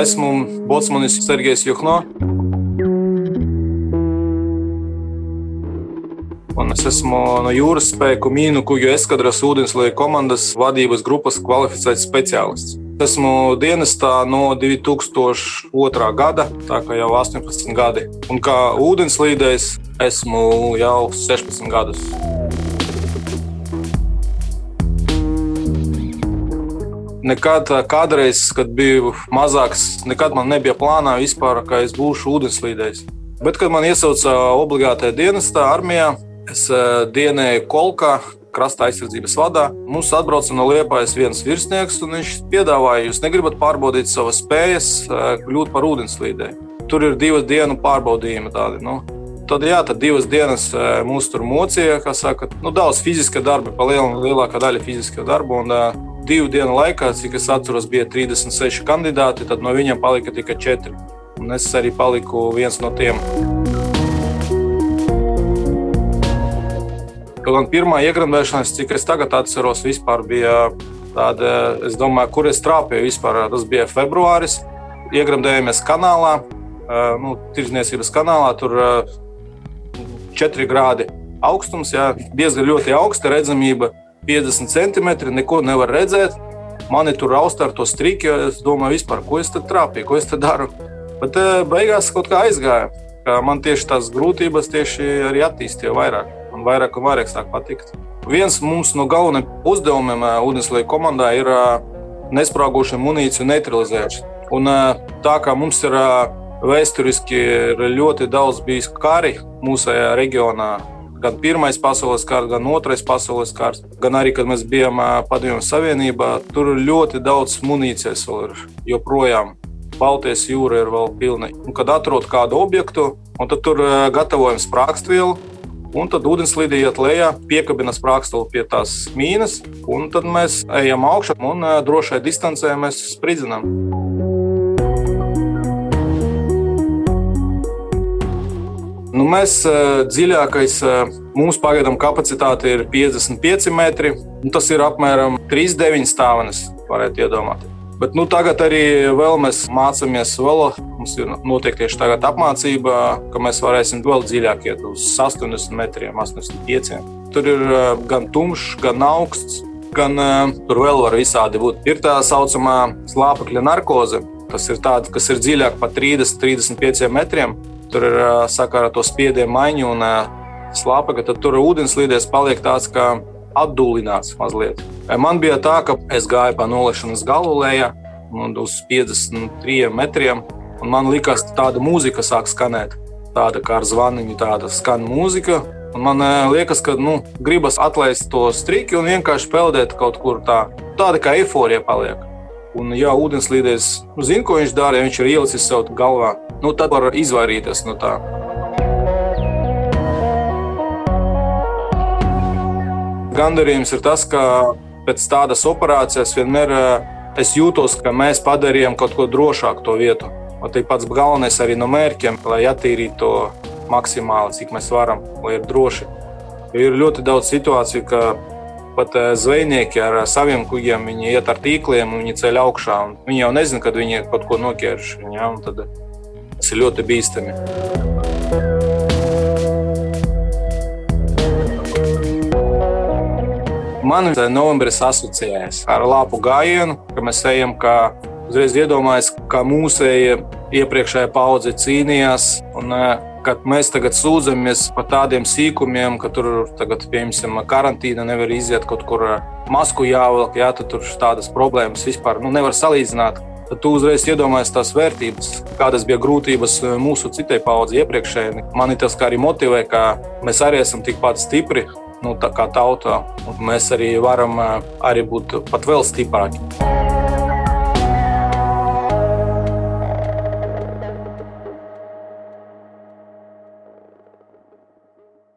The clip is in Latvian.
esmu Botsmanis Sergejs Juhno. Un es esmu no jūras spēku mīnu kuģu eskadras ūdenslieku komandas vadības grupas kvalificēts speciālists. Esmu dienestā no 2002. gada, tā kā jau 18 gadi. Un kā ūdenslīdējs esmu jau 16 gadus. Nekad, kādreiz, kad biju mazāks, nekad man nebija plānā vispār, ka es būšu ūdenslīdējs. Bet, kad man iesauca obligātajā dienestā, armijā, es dienēju kolkā, krasta aizsardzības vadā. Mums atbrauca no Liepājas viens virsnieks, un viņš piedāvāja, jūs negribat pārbaudīt savas spējas, kļūt par ūdenslīdēju. Tur ir divu dienu pārbaudījumi tādi. Nu. Tad, jā, tad divas dienas mūs tur mocīja, kā saka, nu, daudz fiziska darba, pa lielākā daļa fiziska darba. Un, divu dienu laikā, cik es atceros, bija 36 kandidāti, tad no viņiem palika tikai 4. Un es arī paliku viens no tiem. Kaut gan pirmā iegremdēšanās, cik es tagad atceros, bija tāda, es domāju, kur es trāpīju vispār. Tas bija februāris. Iegremdējāmies kanālā, nu, tirdzniecības kanālā. Tur 4 grādi augstums, jā, diezgan ļoti augsta redzamība, 50 centimetri, neko nevar redzēt. Mani tur rausta ar to strīku, jo es domāju, vispār, ko es tur trāpīju, ko es tur daru. Bet beigās kaut kā aizgāja. Man tieši tās grūtības tieši arī attīstīja vairāk un vairāk un vairāk sāk patikt. Viens mums no galvenajiem uzdevumiem ūdenslieku komandā ir nesprāgošu munīciju neutralizēšana. Un tā kā mums ir vēsturiski ir ļoti daudz bijis kari mūsu reģionā, gan Pirmais pasaules kars, gan Otrais pasaules kars, gan arī, kad mēs bijām Padomju Savienībā, tur ļoti daudz munīcijas vēl ir joprojām. Baltijas jūra ir vēl pilna. Un, kad atrod kādu objektu, tad tur gatavojam sprākstvielu, Un tad ūdenslīdī iet lejā, piekabina sprākstuli pie tās mīnas, un tad mēs ejam augšā un drošai distancē mēs spridzinām. Nu, mēs dziļākais, mūsu pagaidām kapacitāte ir 55 metri. Tas ir apmēram 3,9 stāvenes, varētu iedomāties. Bet nu, tagad arī mēs mācāmies vēl. Mums ir notiek tieši tagad apmācība, ka mēs varēsim vēl dziļāk iet uz 80 metriem, 85. Tur ir eh, gan tumšs, gan augsts, gan tur vēl var visādi būt. Ir tā saucamā slāpekļa narkoze. Tas ir tāds, kas ir dziļāk par 30, 35 metriem. Tur ir uh, sakarā to spiedienu maiņu un slāpekļa. Tad tur ūdenslīdēs paliek tāds, ka atdūlināts mazliet. Man bija tā, ka es gāju pa nolaišanas galu lejā uz 53 metriem, un man likās, ka tāda mūzika sāk skanēt. Tāda kā ar zvaniņu, tāda skan mūzika. Un man liekas, ka nu, gribas atlaist to strīku un vienkārši peldēt kaut kur tā. Tāda kā eifórija paliek. Un, ja ūdenslīdējs nu, zina, ko viņš dara, ja viņš ir ielicis sev galvā, nu, tad var izvairīties no tā. Gandarījums ir tas, ka pēc tādas operācijas vienmēr eh, es jūtos, ka mēs padarījām kaut ko drošāku to vietu. Un tas pats galvenais arī no mērķiem, lai attīrītu to maksimāli, cik mēs varam, lai ir droši. Ir ļoti daudz situāciju, ka pat eh, zvejnieki ar saviem kuģiem iet ar tīkliem, viņi ceļ augšā. Viņi jau nezina, kad viņi kaut ko nokērš. Ja, tad tas ir ļoti bīstami. Man novembris asociējas ar lāpu gājienu, ka mēs ejam, kā uzreiz iedomājas, kā mūsu iepriekšējā paudze cīnījās. Un, eh, kad mēs tagad sūdzamies par tādiem sīkumiem, ka tur tagad, piemēram, karantīna nevar iziet kaut kur eh, masku jāvelk, jā, tad tur tādas problēmas vispār nu, nevar salīdzināt. Tad tu uzreiz iedomājies tās vērtības, kādas bija grūtības eh, mūsu citai paudzei iepriekšējai. Man tas arī motivē, ka mēs arī esam tikpat stipri nu, kā tauta. Mēs arī varam arī būt pat vēl stiprāki.